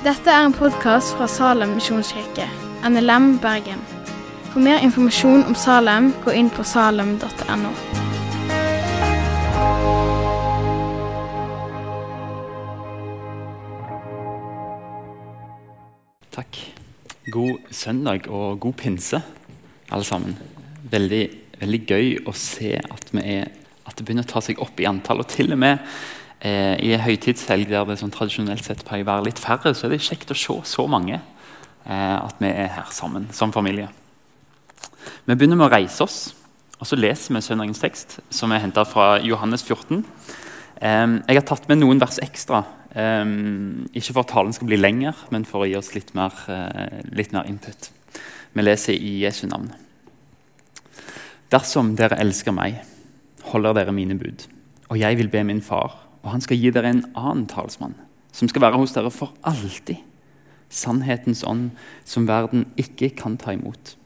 Dette er en podkast fra Salem misjonskirke, NLM Bergen. For mer informasjon om Salem, gå inn på salem.no. Takk. God søndag og god pinse, alle sammen. Veldig, veldig gøy å se at, er, at, det begynner å ta seg opp i antall. Og til og med eh, i en høytidshelg der det sånn tradisjonelt sett pleier å være litt færre, så er det kjekt å se så mange eh, at vi er her sammen som familie. Vi begynner med å reise oss, og så leser vi søndagens tekst, som er henta fra Johannes 14. Eh, jeg har tatt med noen vers ekstra Um, ikke for at talen skal bli lenger, men for å gi oss litt mer, uh, litt mer input. Vi leser i Jesu navn. Dersom dere elsker meg, holder dere mine bud. Og jeg vil be min far, og han skal gi dere en annen talsmann, som skal være hos dere for alltid. Sannhetens ånd, som verden ikke kan ta imot.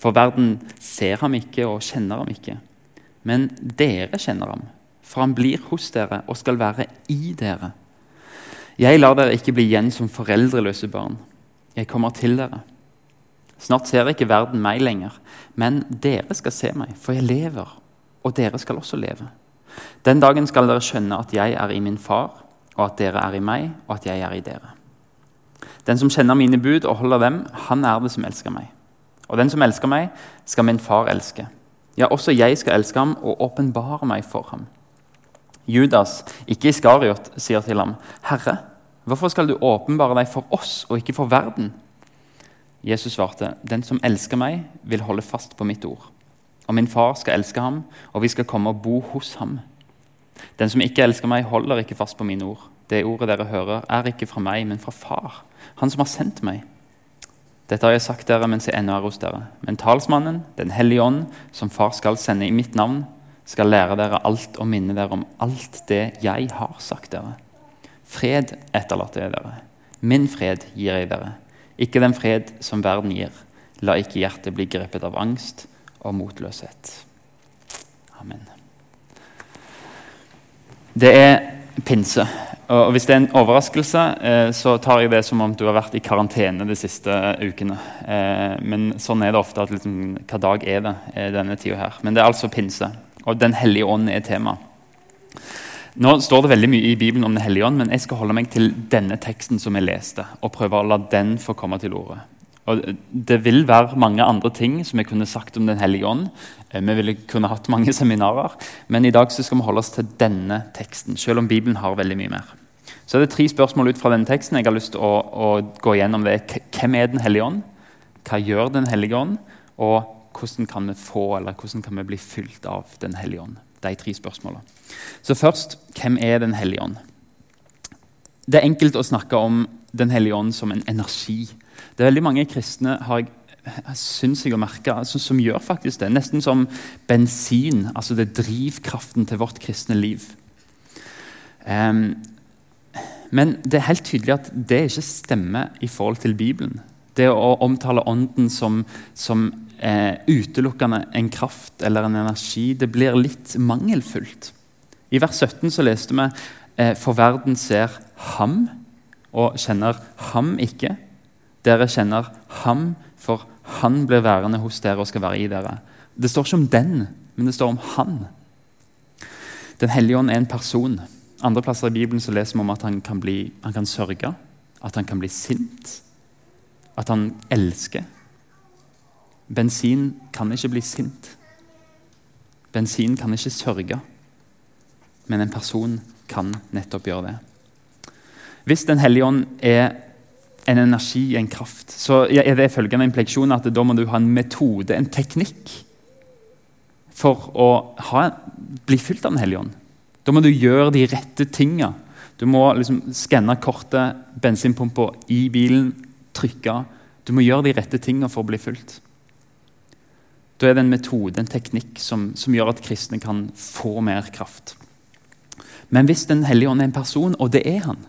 For verden ser ham ikke og kjenner ham ikke. Men dere kjenner ham, for han blir hos dere og skal være i dere. Jeg lar dere ikke bli igjen som foreldreløse barn. Jeg kommer til dere. Snart ser ikke verden meg lenger, men dere skal se meg, for jeg lever, og dere skal også leve. Den dagen skal dere skjønne at jeg er i min far, og at dere er i meg, og at jeg er i dere. Den som kjenner mine bud og holder dem, han er det som elsker meg. Og den som elsker meg, skal min far elske. Ja, også jeg skal elske ham og åpenbare meg for ham. Judas, ikke Iskariot, sier til ham, 'Herre, Hvorfor skal du åpenbare deg for oss og ikke for verden? Jesus svarte, Den som elsker meg, vil holde fast på mitt ord. Og min far skal elske ham, og vi skal komme og bo hos ham. Den som ikke elsker meg, holder ikke fast på mine ord. Det ordet dere hører, er ikke fra meg, men fra Far, han som har sendt meg. Dette har jeg sagt dere mens jeg ennå er hos dere. Men talsmannen, Den hellige ånd, som Far skal sende i mitt navn, skal lære dere alt og minne dere om alt det jeg har sagt dere. Fred etterlater jeg dere. Min fred gir jeg dere. Ikke den fred som verden gir. La ikke hjertet bli grepet av angst og motløshet. Amen. Det er pinse. Og Hvis det er en overraskelse, eh, så tar jeg det som om du har vært i karantene de siste ukene. Eh, men sånn er det ofte. at liksom, Hva dag er det eh, denne tida her? Men det er altså pinse. Og Den hellige ånd er tema. Nå står det veldig mye i Bibelen om Den hellige ånd, men jeg skal holde meg til denne teksten som jeg leste, og prøve å la den få komme til orde. Og det vil være mange andre ting som jeg kunne sagt om Den hellige ånd. Eh, vi ville kunne hatt mange seminarer, men i dag skal vi holde oss til denne teksten. Selv om Bibelen har veldig mye mer. Så er det tre spørsmål ut fra denne teksten. Jeg har lyst til å, å gå gjennom det. Hvem er Den hellige ånd? Hva gjør Den hellige ånd? Og hvordan kan vi få, eller hvordan kan vi bli fylt av Den hellige ånd? De tre spørsmålene. Så først hvem er Den hellige ånd? Det er enkelt å snakke om Den hellige ånd som en energi. Det er veldig mange kristne har jeg, syns jeg å merke, altså, som gjør faktisk det. Nesten som bensin. altså Det er drivkraften til vårt kristne liv. Um, men det er helt tydelig at det ikke stemmer i forhold til Bibelen. Det å omtale Ånden som, som eh, utelukkende en kraft eller en energi, det blir litt mangelfullt. I vers 17 så leste vi eh, For verden ser ham og kjenner ham ikke. Dere kjenner ham, for han blir værende hos dere og skal være i dere. Det står ikke om den, men det står om han. Den hellige ånd er en person. Andre plasser i Bibelen så leser vi om at han kan, bli, han kan sørge, at han kan bli sint, at han elsker. Bensin kan ikke bli sint. Bensin kan ikke sørge men en person kan nettopp gjøre det. Hvis Den hellige ånd er en energi, en kraft, så er det følgende impleksjon at da må du ha en metode, en teknikk, for å ha, bli fylt av Den hellige ånd. Da må du gjøre de rette tinga. Du må liksom skanne kortet, bensinpumpa i bilen, trykke. Du må gjøre de rette tinga for å bli fylt. Da er det en metode, en teknikk, som, som gjør at kristne kan få mer kraft. Men hvis Den hellige ånd er en person, og det er han,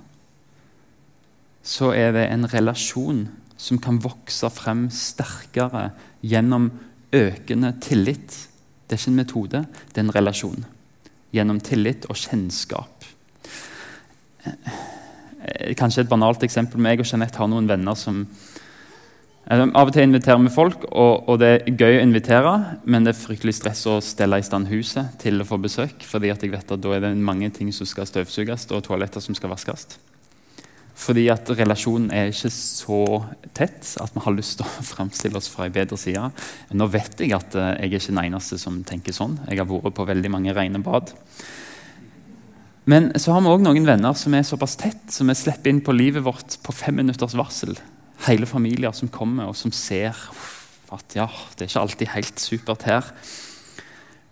så er det en relasjon som kan vokse frem sterkere gjennom økende tillit. Det er ikke en metode, det er en relasjon. Gjennom tillit og kjennskap. kanskje et banalt eksempel. Jeg og Jeanette har noen venner som eh, Av og til inviterer vi folk, og, og, det er gøy å invitere, men det er fryktelig stress å stelle i stand huset til å få besøk. fordi jeg vet at da er det mange ting som skal støvsuges, og toaletter som skal vaskes. Fordi at relasjonen er ikke så tett at vi har lyst til å framstille oss fra en bedre side. Nå vet jeg at eh, jeg er ikke den eneste som tenker sånn. Jeg har vært på veldig mange rene bad. Men så har vi òg noen venner som er såpass tett, som vi slipper inn på livet vårt på fem minutters varsel. Hele familier som kommer og som ser at ja, det er ikke alltid helt supert her.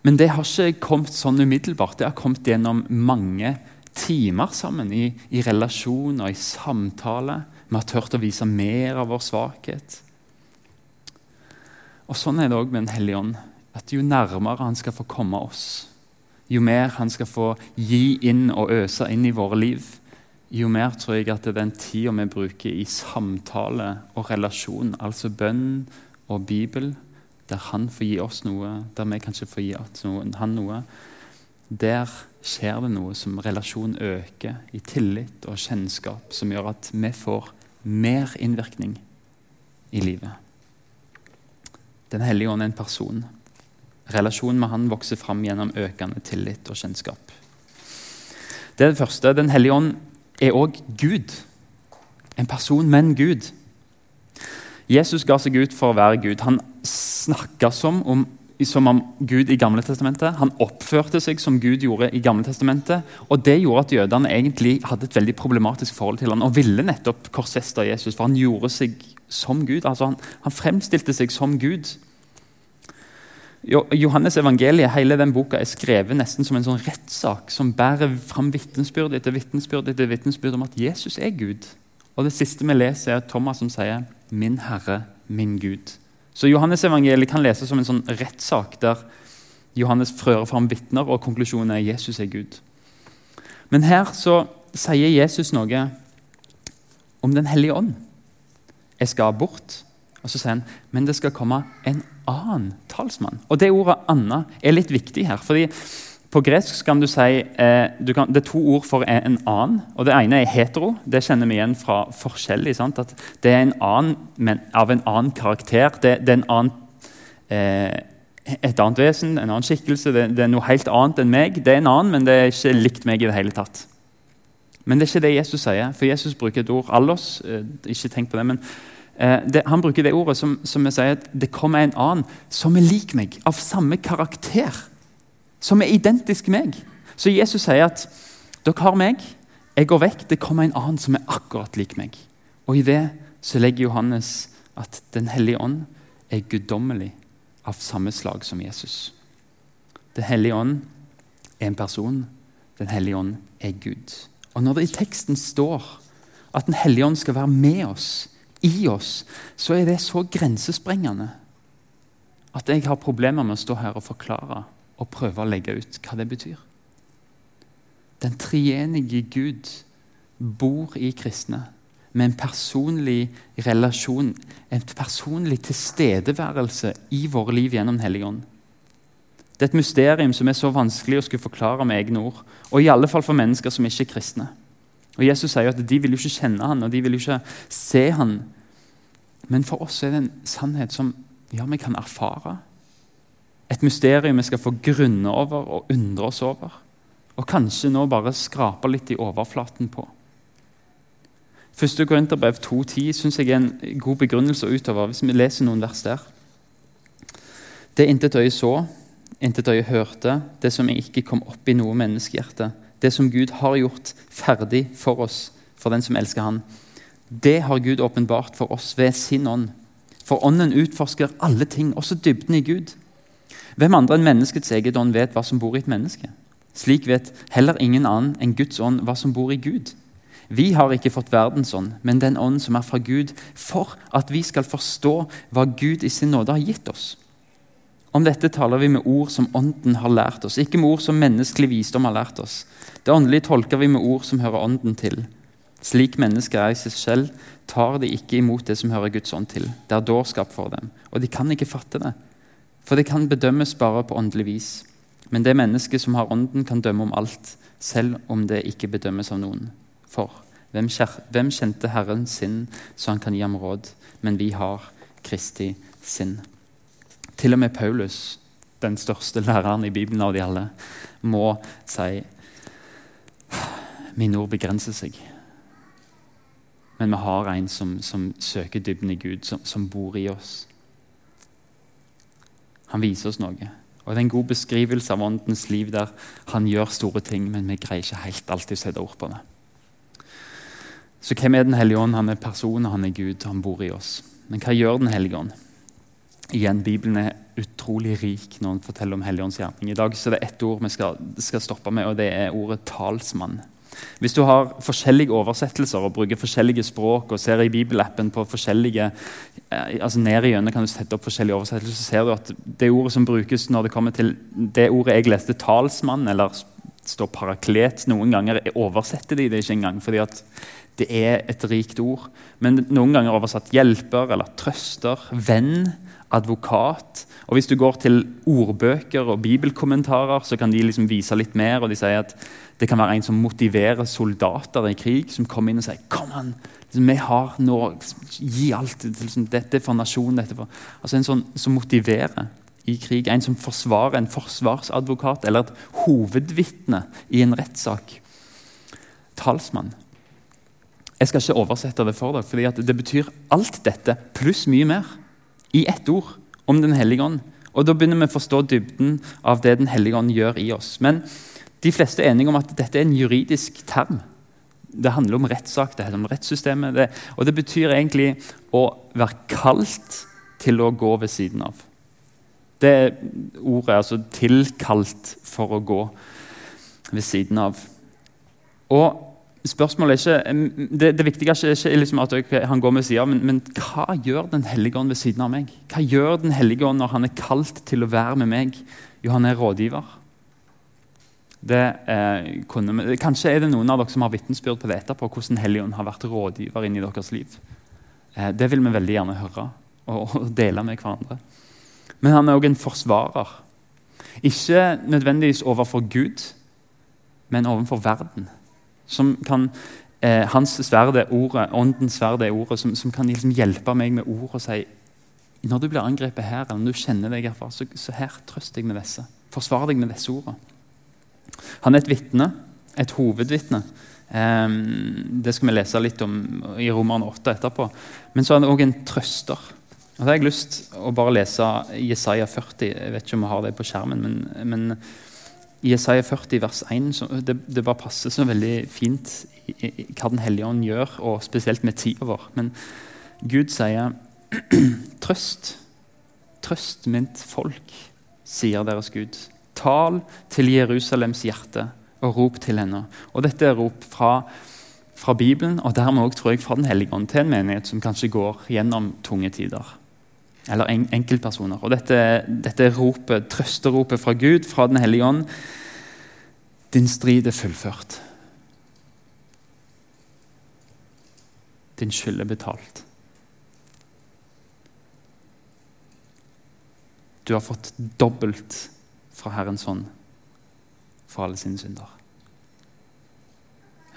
Men det har ikke kommet sånn umiddelbart. Det har kommet gjennom mange timer sammen i, i og i samtale. Vi har turt å vise mer av vår svakhet. Og Sånn er det òg med Den hellige ånd. At Jo nærmere han skal få komme oss, jo mer han skal få gi inn og øse inn i våre liv, jo mer tror jeg at det er den tida vi bruker i samtale og relasjon, altså bønn og Bibel, der han får gi oss noe, der vi kanskje får gi noe, han noe, der skjer det noe som relasjon øker i tillit og kjennskap, som gjør at vi får mer innvirkning i livet. Den hellige ånd er en person. Relasjonen med han vokser fram gjennom økende tillit og kjennskap. Det er det første. Den hellige ånd er òg Gud. En person, men Gud. Jesus ga seg ut for å være Gud. Han snakka som om som om Gud i Gamle testamentet. Han oppførte seg som Gud gjorde i Gamle testamentet. Og det gjorde at jødene egentlig hadde et veldig problematisk forhold til han, og ville nettopp korsfeste Jesus, for han gjorde seg som Gud. Altså han, han fremstilte seg som Gud. Johannes evangeliet hele den boka er skrevet nesten som en sånn rettssak som bærer fram vitnesbyrd etter vitnesbyrd etter vitnesbyrd om at Jesus er Gud. Og Det siste vi leser, er Thomas som sier 'Min Herre, min Gud'. Så Johannes-evangeliet kan leses som en sånn rettssak der Johannes frører fram vitner, og konklusjonen er Jesus er Gud. Men her så sier Jesus noe om Den hellige ånd. Jeg skal bort. Og så sier han men det skal komme en annen talsmann. Og Det ordet 'Anna' er litt viktig her. fordi på gresk kan du si eh, du kan, Det er to ord for en annen. og Det ene er hetero. Det kjenner vi igjen fra forskjellig. Sant? At Det er en annen, men av en annen karakter. Det, det er annen, eh, et annet vesen, en annen skikkelse. Det, det, er noe helt annet enn meg. Det er en annen, men det er ikke likt meg i det hele tatt. Men det er ikke det Jesus sier. For Jesus bruker et ord 'allos'. Eh, ikke tenk på det, men eh, det, Han bruker det ordet som, som sier at det kommer en annen som er lik meg, av samme karakter som er identisk meg. Så Jesus sier at dere har meg, jeg går vekk, det kommer en annen som er akkurat lik meg. Og i det så legger Johannes at Den hellige ånd er guddommelig av samme slag som Jesus. Den hellige ånd er en person. Den hellige ånd er Gud. Og når det i teksten står at Den hellige ånd skal være med oss, i oss, så er det så grensesprengende at jeg har problemer med å stå her og forklare og prøve å legge ut hva det betyr. Den treenige Gud bor i kristne med en personlig relasjon, en personlig tilstedeværelse i våre liv gjennom Den. Det er et mysterium som er så vanskelig å skulle forklare med egne ord. Og i alle fall for mennesker som ikke er kristne. Og Jesus sier at De vil jo ikke kjenne han, og de vil jo ikke se han. Men for oss er det en sannhet som ja, vi kan erfare. Et mysterium vi skal få grunne over og undre oss over. Og kanskje nå bare skrape litt i overflaten på. Første Korinterbrev 2.10 syns jeg er en god begrunnelse utover, hvis vi leser noen vers der. Det intet øye så, intet øye hørte, det som ikke kom opp i noe menneskehjerte, det som Gud har gjort ferdig for oss, for den som elsker Han, det har Gud åpenbart for oss ved sin ånd. For ånden utforsker alle ting, også dybden i Gud. Hvem andre enn menneskets eget ånd vet hva som bor i et menneske? Slik vet heller ingen annen enn Guds ånd hva som bor i Gud. Vi har ikke fått verdens ånd, men den ånd som er fra Gud, for at vi skal forstå hva Gud i sin nåde har gitt oss. Om dette taler vi med ord som Ånden har lært oss, ikke med ord som menneskelig visdom har lært oss. Det åndelige tolker vi med ord som hører Ånden til. Slik mennesker er i seg selv, tar de ikke imot det som hører Guds ånd til. Det er dårskap for dem, og de kan ikke fatte det for det kan bedømmes bare på åndelig vis. Men det mennesket som har ånden, kan dømme om alt, selv om det ikke bedømmes av noen. For Hvem, hvem kjente Herren sin så han kan gi ham råd? Men vi har Kristi sinn. Til og med Paulus, den største læreren i Bibelen av de alle, må si Mine ord begrenser seg. Men vi har en som, som søker dybden i Gud, som, som, bor i oss. Han viser oss noe. Og Det er en god beskrivelse av åndens liv der han gjør store ting, men vi greier ikke helt alltid å sette ord på det. Så hvem er Den hellige ånd? Han er person, han er Gud, han bor i oss. Men hva gjør Den hellige ånd? Igjen, Bibelen er utrolig rik når han forteller om Helligåndens gjerning. I dag så er det ett ord vi skal, skal stoppe med, og det er ordet talsmann. Hvis du har forskjellige oversettelser og bruker forskjellige språk og ser i bibelappen på forskjellige eh, altså ned igjennom kan du sette opp forskjellige oversettelser, så ser du at det ordet som brukes når det kommer til det ordet jeg leste, talsmann, eller står paraklet Noen ganger oversetter de det ikke engang, fordi at det er et rikt ord. Men noen ganger oversatt hjelper eller trøster, venn, advokat. Og Hvis du går til ordbøker og bibelkommentarer, så kan de liksom vise litt mer. og de sier at det kan være en som motiverer soldater i krig, som kommer inn og sier Kom an, vi har noe, Gi alt. Liksom, dette for nasjonen. Dette for, altså En sånn som motiverer i krig. En som forsvarer, en forsvarsadvokat eller et hovedvitne i en rettssak. Talsmann. Jeg skal ikke oversette det for deg, for det betyr alt dette pluss mye mer i ett ord om Den hellige ånd. Og Da begynner vi å forstå dybden av det Den hellige ånd gjør i oss. Men de fleste er enige om at dette er en juridisk term. Det handler om rettssak, det handler om rettssystemet. Det, og det betyr egentlig å være kalt til å gå ved siden av. Det er ordet altså tilkalt for å gå ved siden av. Og spørsmålet er ikke, Det, det viktigste er ikke liksom at han går ved siden av, men, men, hva gjør Den hellige ånd ved siden av meg? Hva gjør Den hellige ånd når han er kalt til å være med meg? Jo, han er rådgiver. Det, eh, kunne, kanskje er det noen av dere som har vitnesbyrd på det etterpå, hvordan Helligånd har vært rådgiver inn i deres liv. Eh, det vil vi veldig gjerne høre og, og dele med hverandre. Men han er òg en forsvarer. Ikke nødvendigvis overfor Gud, men overfor verden. Som kan, eh, hans sverd er ordet, Åndens sverd er ordet, som, som kan liksom hjelpe meg med ord og si når du blir angrepet her, eller når du kjenner deg herfra, så, så her trøst deg med disse. Forsvar deg med disse ordene. Han er et vitne, et hovedvitne. Um, det skal vi lese litt om i Romerne 8 etterpå. Men så er han òg en trøster. Og da har jeg lyst å bare lese Jesaja 40. Jeg vet ikke om vi har det på skjermen, men, men Jesaja 40 vers 1 så, det, det, bare passer så veldig fint i, i, hva Den hellige ånd gjør, og spesielt med tida vår. Men Gud sier trøst. Trøst mitt folk, sier deres Gud. Tal til Jerusalems hjerte og rop til henne. Og Dette er rop fra, fra Bibelen og dermed også, tror jeg, fra Den hellige ånd til en menighet som kanskje går gjennom tunge tider. Eller en, enkeltpersoner. Og Dette, dette er ropet, trøsteropet fra Gud, fra Den hellige ånd. Din strid er fullført. Din skyld er betalt. Du har fått dobbelt fra Herrens hånd for alle sine synder.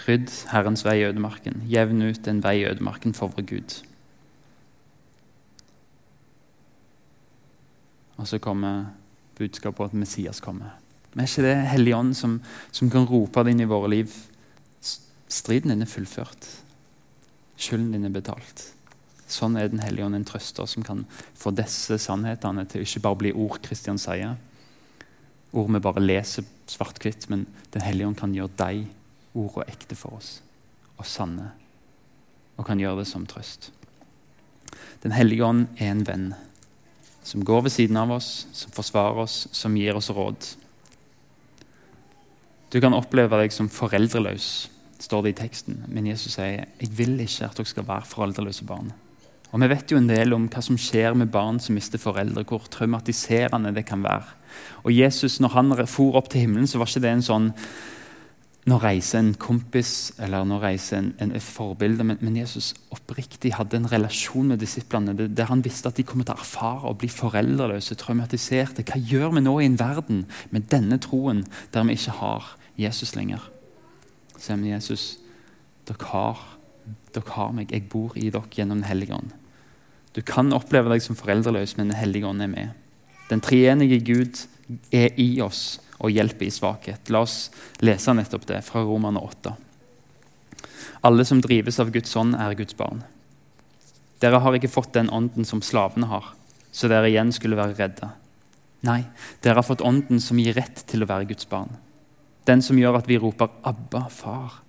Rydd Herrens vei i ødemarken. Jevn ut en vei i ødemarken for vår Gud. Og så kommer budskapet at Messias kommer. Men er ikke det Hellige Ånd som, som, kan rope det inn i våre liv? Striden din er fullført. Skylden din er betalt. Sånn er Den hellige ånd en trøster som kan få disse sannhetene til ikke bare bli ord Kristian sier, ord vi bare leser svart-hvitt, men Den hellige ånd kan gjøre de ordene ekte for oss og sanne, og kan gjøre det som trøst. Den hellige ånd er en venn som går ved siden av oss, som forsvarer oss, som gir oss råd. Du kan oppleve deg som foreldreløs, står det i teksten. Men Jesus sier jeg vil ikke at dere skal være foreldreløse barn. Og Vi vet jo en del om hva som skjer med barn som mister foreldre, hvor traumatiserende det kan være. Og Jesus, når han for opp til himmelen, så var ikke det en sånn Nå reiser en kompis eller nå reiser en, en, forbilde. Men, men, Jesus oppriktig hadde en relasjon med disiplene der han visste at de kommer til å erfare å bli foreldreløse, traumatiserte. Hva gjør vi nå i en verden med denne troen der vi ikke har Jesus lenger? Så vi Jesus, Dere har, dere har meg. Jeg bor i dere gjennom Den hellige ånd. Du kan oppleve deg som foreldreløs, men Den hellige ånd er med. Den treenige Gud er i oss og hjelper i svakhet. La oss lese nettopp det fra Romerne 8. Alle som drives av Guds ånd, er Guds barn. Dere har ikke fått den ånden som slavene har, så dere igjen skulle være redde. Nei, dere har fått ånden som gir rett til å være Guds barn. Den som gjør at vi roper 'Abba, far'.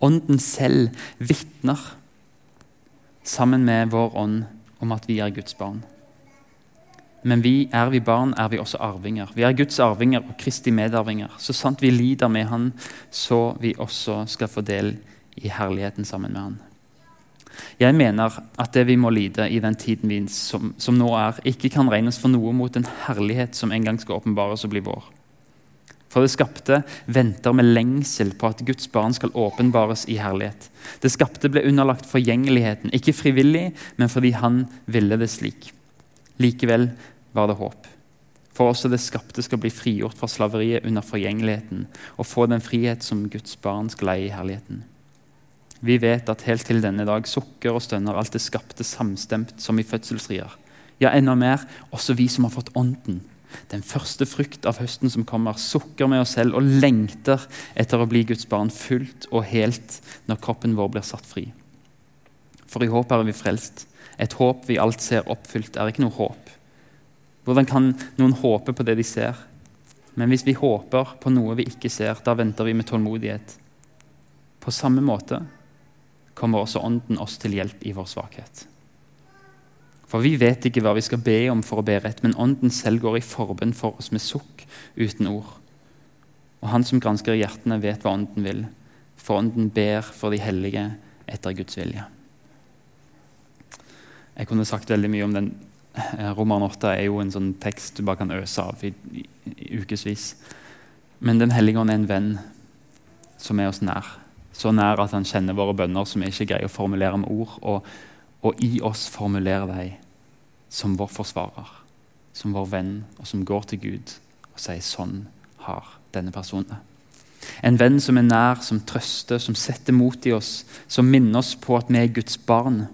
Ånden selv vitner sammen med vår ånd om at vi er Guds barn. Men vi, er vi barn, er vi også arvinger. Vi er Guds arvinger og Kristi medarvinger. Så sant vi lider med Han, så vi også skal få del i herligheten sammen med Han. Jeg mener at det vi må lide i den tiden vi som, som nå er, ikke kan regnes for noe mot en herlighet som en gang skal åpenbares og bli vår. For det skapte venter med lengsel på at Guds barn skal åpenbares i herlighet. Det skapte ble underlagt forgjengeligheten, ikke frivillig, men fordi han ville det slik. Likevel var det håp. For også det skapte skal bli frigjort fra slaveriet under forgjengeligheten og få den frihet som Guds barn skal leie i herligheten. Vi vet at helt til denne dag sukker og stønner alt det skapte samstemt som i fødselsrier. Ja, enda mer, også vi som har fått Ånden. Den første frukt av høsten som kommer, sukker med oss selv og lengter etter å bli Guds barn fullt og helt når kroppen vår blir satt fri. For i håp er vi frelst. Et håp vi alt ser oppfylt, er ikke noe håp. Hvordan kan noen håpe på det de ser? Men hvis vi håper på noe vi ikke ser, da venter vi med tålmodighet. På samme måte kommer også Ånden oss til hjelp i vår svakhet. For vi vet ikke hva vi skal be om for å be rett, men Ånden selv går i forbønn for oss med sukk uten ord. Og Han som gransker hjertene, vet hva Ånden vil, for Ånden ber for de hellige etter Guds vilje. Jeg kunne sagt veldig mye om den. Eh, Roman 8 er jo en sånn tekst du bare kan øse av i, i, i ukevis. Men Den hellige ånd er en venn som er oss nær. Så nær at han kjenner våre bønner som vi ikke greier å formulere med ord. Og, og i oss formulerer de som vår forsvarer, som vår venn, og som går til Gud og sier sånn har denne personen. En venn som er nær, som trøster, som setter mot i oss, som minner oss på at vi er Guds barn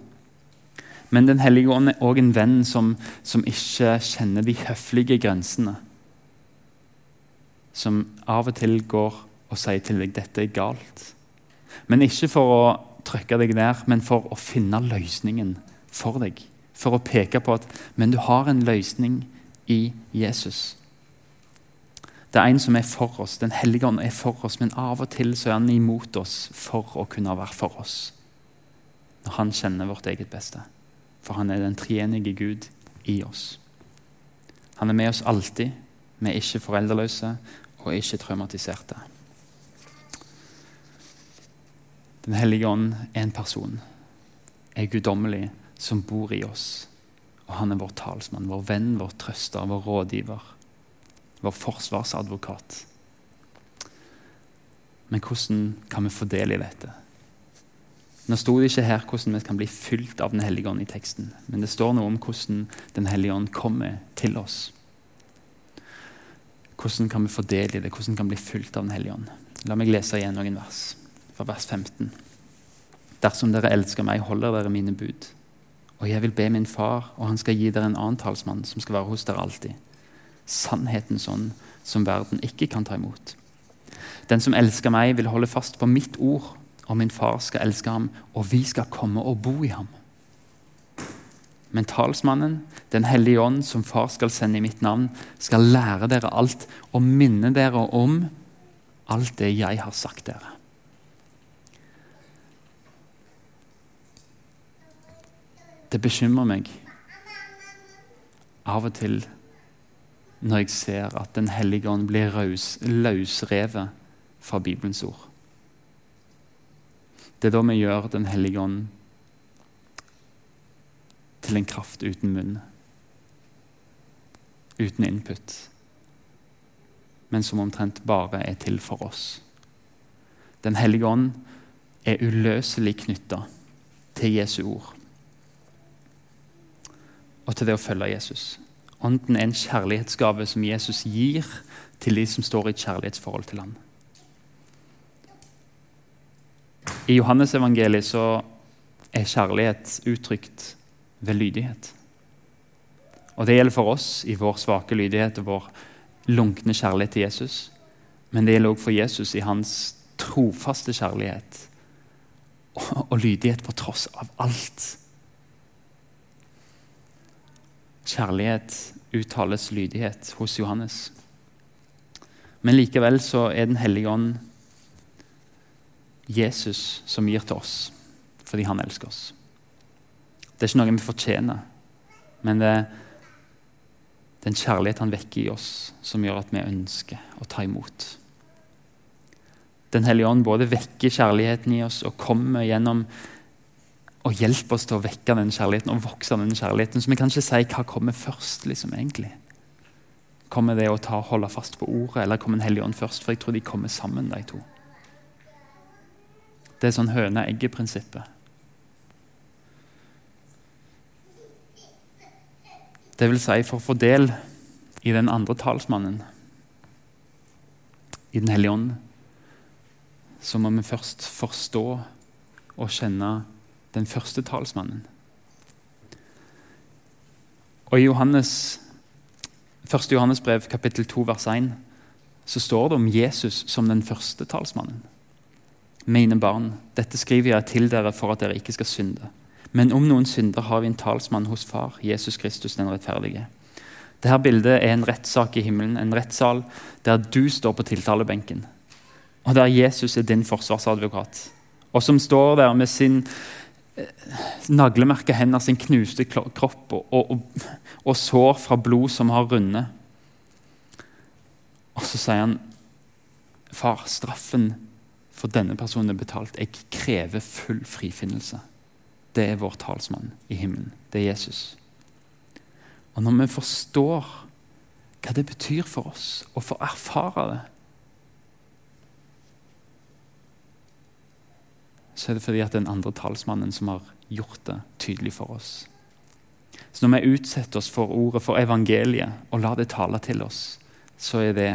men Den hellige ånd er òg en venn som, som, ikke kjenner de høflige grensene. Som av og til går og sier til deg dette er galt. Men ikke for å trykke deg ned, men for å finne løsningen for deg. For å peke på at men du har en løsning i Jesus. Det er en som er for oss. Den hellige ånd er for oss, men av og til så er han imot oss for å kunne være for oss. Når han kjenner vårt eget beste for han er den treenige Gud i oss. Han er med oss alltid. Vi er ikke foreldreløse og ikke traumatiserte. Den hellige ånd er en person, er guddommelig, som bor i oss. Og han er vår talsmann, vår venn, vår trøster, vår rådgiver, vår forsvarsadvokat. Men hvordan kan vi få del i dette? Nå sto det ikke her hvordan vi kan bli fylt av Den hellige ånd i teksten, men det står noe om hvordan Den hellige ånd kommer til oss. Hvordan kan vi få del i det? Hvordan kan vi bli fylt av Den hellige ånd? La meg lese igjen noen vers, fra vers 15. Dersom dere elsker meg, holder dere mine bud. Og jeg vil be min far, og han skal gi dere en annen talsmann som skal være hos dere alltid. Sannheten sånn som verden ikke kan ta imot. Den som elsker meg, vil holde fast på mitt ord og min far skal elske ham, og vi skal komme og bo i ham. Men talsmannen, Den hellige ånd, som far skal sende i mitt navn, skal lære dere alt og minne dere om alt det jeg har sagt dere. Det bekymrer meg av og til når jeg ser at Den hellige ånd blir løsrevet fra Bibelens ord. Det er da vi gjør Den hellige ånd til en kraft uten munn. Uten input. Men som omtrent bare er til for oss. Den hellige ånd er uløselig knytta til Jesu ord og til det å følge Jesus. Ånden er en kjærlighetsgave som Jesus gir til de som står i et kjærlighetsforhold til ham. I Johannesevangeliet så er kjærlighet uttrykt ved lydighet. Og Det gjelder for oss i vår svake lydighet og vår lunkne kjærlighet til Jesus. Men det gjelder også for Jesus i hans trofaste kjærlighet og, og lydighet på tross av alt. Kjærlighet uttales lydighet hos Johannes. Men likevel så er Den hellige ånd Jesus som gir til oss fordi han elsker oss. Det er ikke noe vi fortjener, men det er den kjærlighet han vekker i oss, som gjør at vi ønsker å ta imot. Den hellige ånd både vekker kjærligheten i oss og kommer gjennom og hjelp oss til å vekke den kjærligheten og vokse den kjærligheten. Så vi kan ikke si hva kommer først, liksom, egentlig. Kommer det å ta, holde fast på ordet, eller kommer Den hellige ånd først? For jeg tror de kommer sammen, de to. Det er sånn høne-egget-prinsippet. Det vil si, for å få del i den andre talsmannen, i Den hellige ånd, så må vi først forstå og kjenne den første talsmannen. Og I Johannes, 1. Johannes brev, kapittel 2, vers 1, så står det om Jesus som den første talsmannen. Mine barn, dette skriver jeg til dere for at dere ikke skal synde. Men om noen synder har vi en talsmann hos Far, Jesus Kristus den rettferdige. Dette bildet er en rettssak i himmelen, en rettssal der du står på tiltalebenken. Og der Jesus er din forsvarsadvokat. Og som står der med sin naglemerka hender, sin knuste kropp og, og, og, sår fra blod som har rundet. Og så sier han, 'Far, straffen for denne personen er betalt. Jeg krever full frifinnelse.' det er vår talsmann i himmelen. Det er Jesus. Og når vi forstår hva det betyr for oss å få erfare det, så er det fordi at den andre talsmannen som har gjort det tydelig for oss. Så når vi utsetter oss for ordet, for evangeliet, og lar det tale til oss, så er det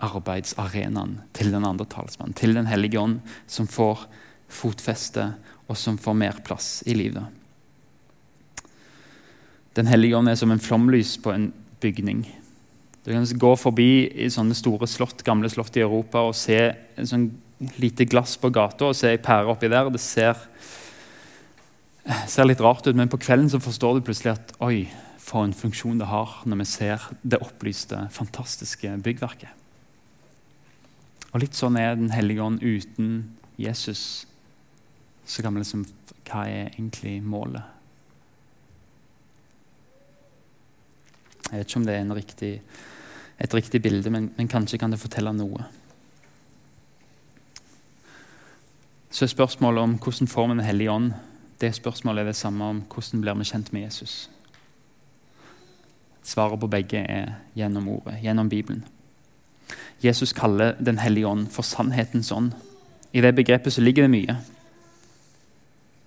arbeidsarenaen til den andre talsmannen, til Den hellige ånd, som får fotfeste og som får mer plass i livet. Den hellige ånd er som en flomlys på en bygning. Du kan gå forbi i sånne store slott, gamle slott i Europa og se en sånn lite glass på gata og se ei pære oppi der. Det ser, ser, litt rart ut, men på kvelden så forstår du plutselig at oi, for en funksjon det har når vi ser det opplyste, fantastiske byggverket. Og Litt sånn er Den hellige ånd uten Jesus så kan vi liksom Hva er egentlig målet? Jeg vet ikke om det er riktig, et riktig bilde, men, men, kanskje kan det fortelle noe. Så er spørsmålet om hvordan får vi Den hellige ånd, det spørsmålet er det samme om hvordan blir vi kjent med Jesus. Svaret på begge er gjennom ordet, gjennom Bibelen. Jesus kaller Den hellige ånd for sannhetens ånd. I det begrepet så ligger det mye.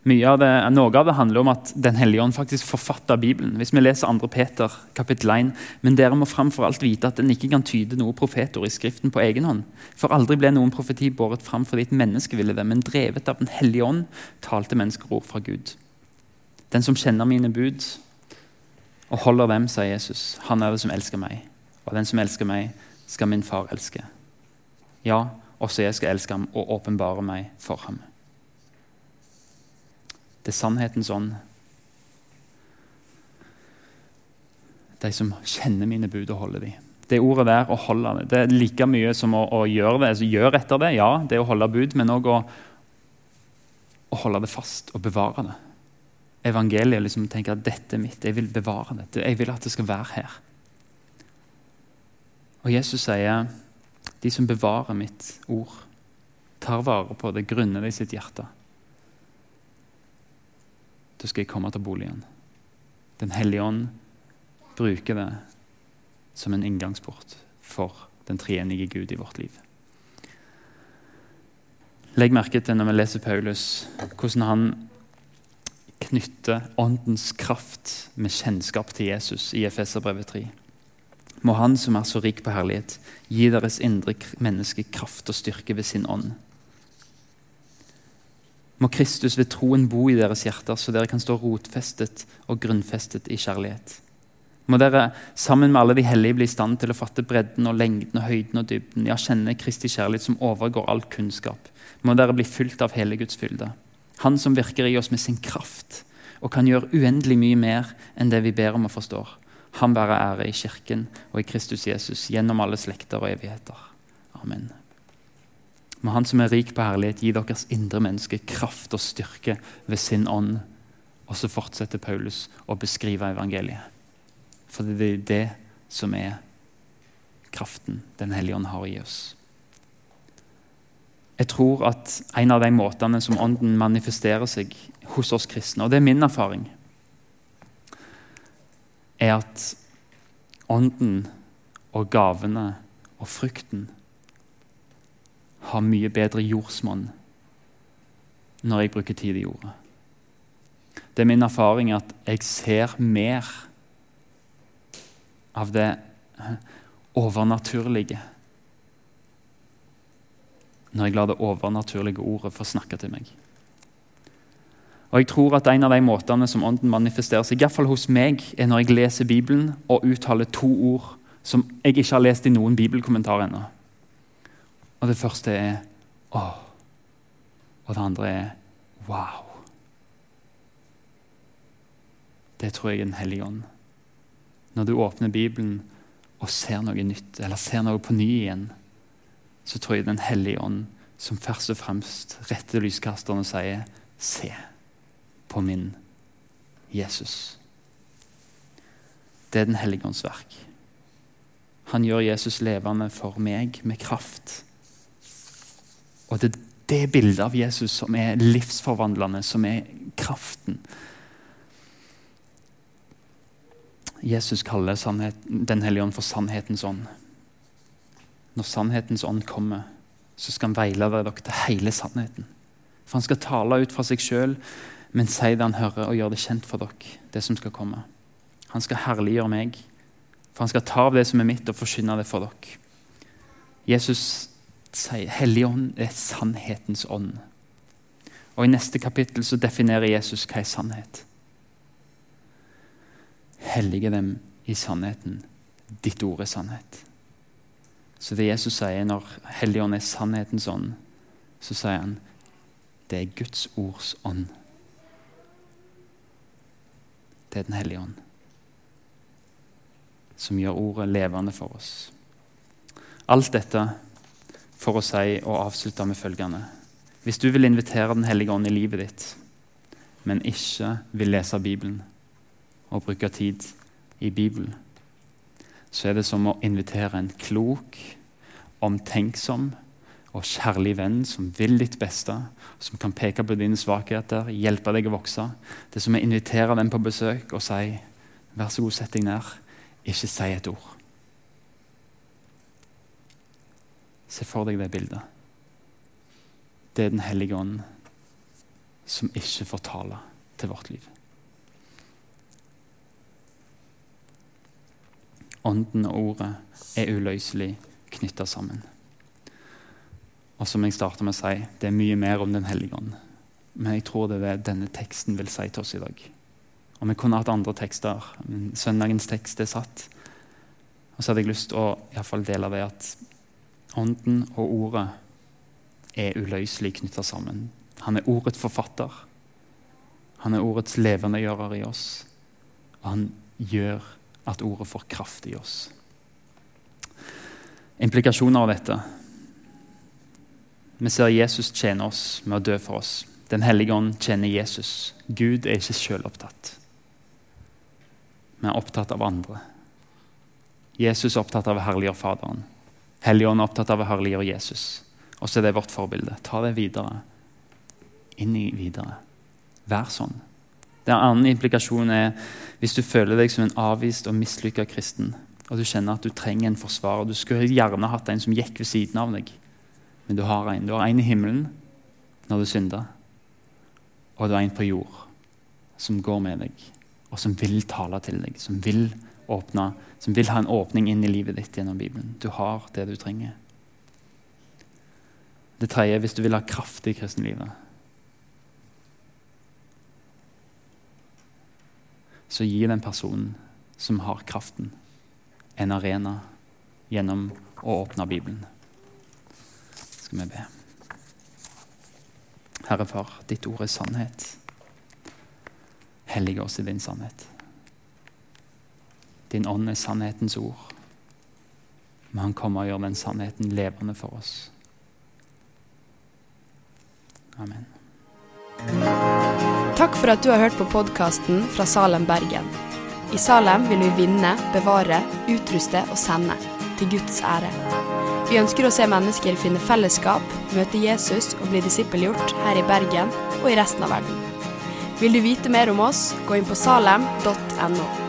Av det, noe av det handler om at Den hellige ånd faktisk forfatter Bibelen. Hvis vi leser 2. Peter kapittel 1, Men dere må framfor alt vite at den ikke kan tyde noe profetord i Skriften på egen hånd. For aldri ble noen profeti båret fram fordi et menneske ville det, men drevet av Den hellige ånd talte mennesker ord fra Gud. Den som kjenner mine bud og holder dem, sier Jesus, han er det som elsker meg. Og den som elsker meg, skal min far elske. Ja, også jeg skal elske ham og åpenbare meg for ham. Er sannhetens ånd. De som kjenner mine bud og holder dem. Det ordet der, å holde det, det er like mye som å, å gjøre det. Altså, gjør etter det, ja, det er å holde bud, men òg å, å, holde det fast og bevare det. Evangeliet liksom tenker at dette er mitt, jeg vil bevare det. Jeg vil at det skal være her. Og Jesus sier de som bevarer mitt ord, tar vare på det grunne i sitt hjerte så skal jeg komme til boligen. Den hellige ånd bruker det som en inngangsport for den treenige Gud i vårt liv. Legg merke til når vi leser Paulus, hvordan han knytter åndens kraft med kjennskap til Jesus i Efeserbrevet 3. Må Han som er så rik på herlighet, gi deres indre menneske kraft og styrke ved sin ånd. Må Kristus ved troen bo i deres hjerter, så dere kan stå rotfestet og grunnfestet i kjærlighet. Må dere sammen med alle de hellige bli i stand til å fatte bredden og lengden og høyden og dybden, ja, kjenne Kristi kjærlighet som overgår all kunnskap. Må dere bli fylt av hele Guds fylde. Han som virker i oss med sin kraft og kan gjøre uendelig mye mer enn det vi ber om og forstår. Han være ære i Kirken og i Kristus Jesus gjennom alle slekter og evigheter. Amen. Må Han som er rik på herlighet, gi deres indre menneske kraft og styrke ved sin ånd. Og så fortsetter Paulus å beskrive evangeliet. For det er det som er kraften Den hellige ånd har i oss. Jeg tror at en av de måtene som Ånden manifesterer seg hos oss kristne, og det er min erfaring, er at Ånden og gavene og frukten har mye bedre jordsmonn når jeg bruker tid i jorda. Det er min erfaring at jeg ser mer av det overnaturlige når jeg lar det overnaturlige ordet få snakke til meg. Og jeg tror at En av de måtene som Ånden manifesterer seg, i hvert fall hos meg, er når jeg leser Bibelen og uttaler to ord som jeg ikke har lest i noen bibelkommentar ennå. Og Det første er 'Å', og det andre er 'Wow'. Det tror jeg er Den hellige ånd. Når du åpner Bibelen og ser noe nytt, eller ser noe på ny igjen, så tror jeg Den hellige ånd som først og fremst retter lyskasteren og sier 'Se på min Jesus'. Det er Den hellige ånds verk. Han gjør Jesus levende for meg med kraft. Og det er det bildet av Jesus som er livsforvandlende, som er kraften. Jesus kaller Den hellige ånd for sannhetens ånd. Når sannhetens ånd kommer, så skal han veilede dere til hele sannheten. For Han skal tale ut fra seg sjøl, men si det han hører, og gjøre det kjent for dere. det som skal komme. Han skal herliggjøre meg, for han skal ta av det som er mitt, og forkynne det for dere. Jesus sier Helligånden ånd er sannhetens ånd. Og I neste kapittel så definerer Jesus hva er sannhet. Hellige dem i sannheten. Ditt ord er sannhet. Så det Jesus sier når Helligånden er sannhetens ånd, så sier han det er Guds ords ånd. Det er Den hellige ånd som gjør ordet levende for oss. Alt dette for å si og avslutte med følgende Hvis du vil invitere Den hellige ånd i livet ditt, men ikke vil lese Bibelen og bruke tid i Bibelen, så er det som å invitere en klok, omtenksom og kjærlig venn som vil ditt beste, som kan peke på dine svakheter, hjelpe deg å vokse. Det er som å invitere den på besøk og si 'Vær så god, sett deg ned. Ikke si et ord.' Se for deg det bildet. Det er Den hellige ånd som ikke får tale til vårt liv. Ånden og ordet er uløselig knytta sammen. Og som jeg starta med å si, det er mye mer om Den hellige ånd. Men jeg tror det er det denne teksten vil si til oss i dag. Og Vi kunne hatt andre tekster, søndagens tekst er satt. Og så hadde jeg lyst til å i fall dele det at Ånden og Ordet er uløselig knytta sammen. Han er ordets forfatter. Han er ordets levendegjører i oss. Og han gjør at ordet får kraft i oss. Implikasjoner av dette. Vi ser Jesus tjene oss med å dø for oss. Den hellige ånd tjener Jesus. Gud er ikke selvopptatt, Vi er opptatt av andre. Jesus er opptatt av å herliggjøre Faderen. Helligånd er opptatt av å herliggjøre Jesus. Og så er det vårt forbilde. Ta det videre. Inn i videre. Vær sånn. Den andre implikasjonen er hvis du føler deg som en avvist og mislykka kristen, og du kjenner at du trenger en forsvarer. Du skulle gjerne hatt en som gikk ved siden av deg, men du har en. Du har en i himmelen når du synder, og du har en på jord som går med deg, og som vil tale til deg, som vil åpne, som vil ha en åpning inn i livet ditt gjennom Bibelen. Du har det du trenger. Det tredje hvis du vil ha kraft i kristenlivet. Så gi den personen som har kraften, en arena gjennom å åpne Bibelen. Skal vi be. Herre Far, ditt ord er sannhet. Hellige oss i din sannhet. Din ånd er sannhetens ord. Men han kommer og gjør den sannheten levende for oss. Amen. Takk for at du har hørt på podkasten fra Salem, Bergen. I Salem vil vi vinne, bevare, utruste og sende. Til Guds ære. Vi ønsker å se mennesker finne fellesskap, møte Jesus og bli disippelgjort her i Bergen og i resten av verden. Vil du vite mer om oss, gå inn på salem.no.